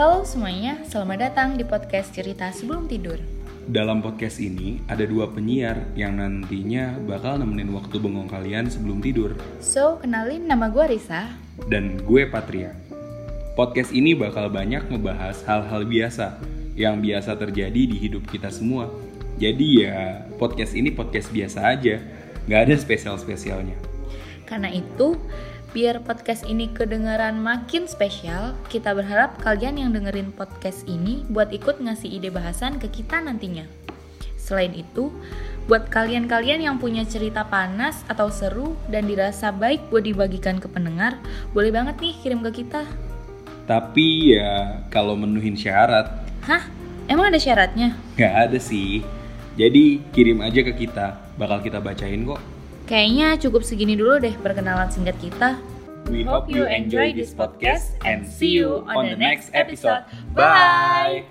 Halo semuanya, selamat datang di podcast Cerita Sebelum Tidur. Dalam podcast ini ada dua penyiar yang nantinya bakal nemenin waktu bengong kalian sebelum tidur. So, kenalin nama gue Risa. Dan gue Patria. Podcast ini bakal banyak ngebahas hal-hal biasa yang biasa terjadi di hidup kita semua. Jadi ya podcast ini podcast biasa aja, nggak ada spesial-spesialnya. Karena itu, biar podcast ini kedengaran makin spesial, kita berharap kalian yang dengerin podcast ini buat ikut ngasih ide bahasan ke kita nantinya. Selain itu, buat kalian-kalian yang punya cerita panas atau seru dan dirasa baik buat dibagikan ke pendengar, boleh banget nih kirim ke kita. Tapi ya kalau menuhin syarat, Hah? Emang ada syaratnya? nggak ada sih. Jadi kirim aja ke kita, bakal kita bacain kok. Kayaknya cukup segini dulu deh perkenalan singkat kita. We hope you enjoy this podcast and see you on the next episode. Bye.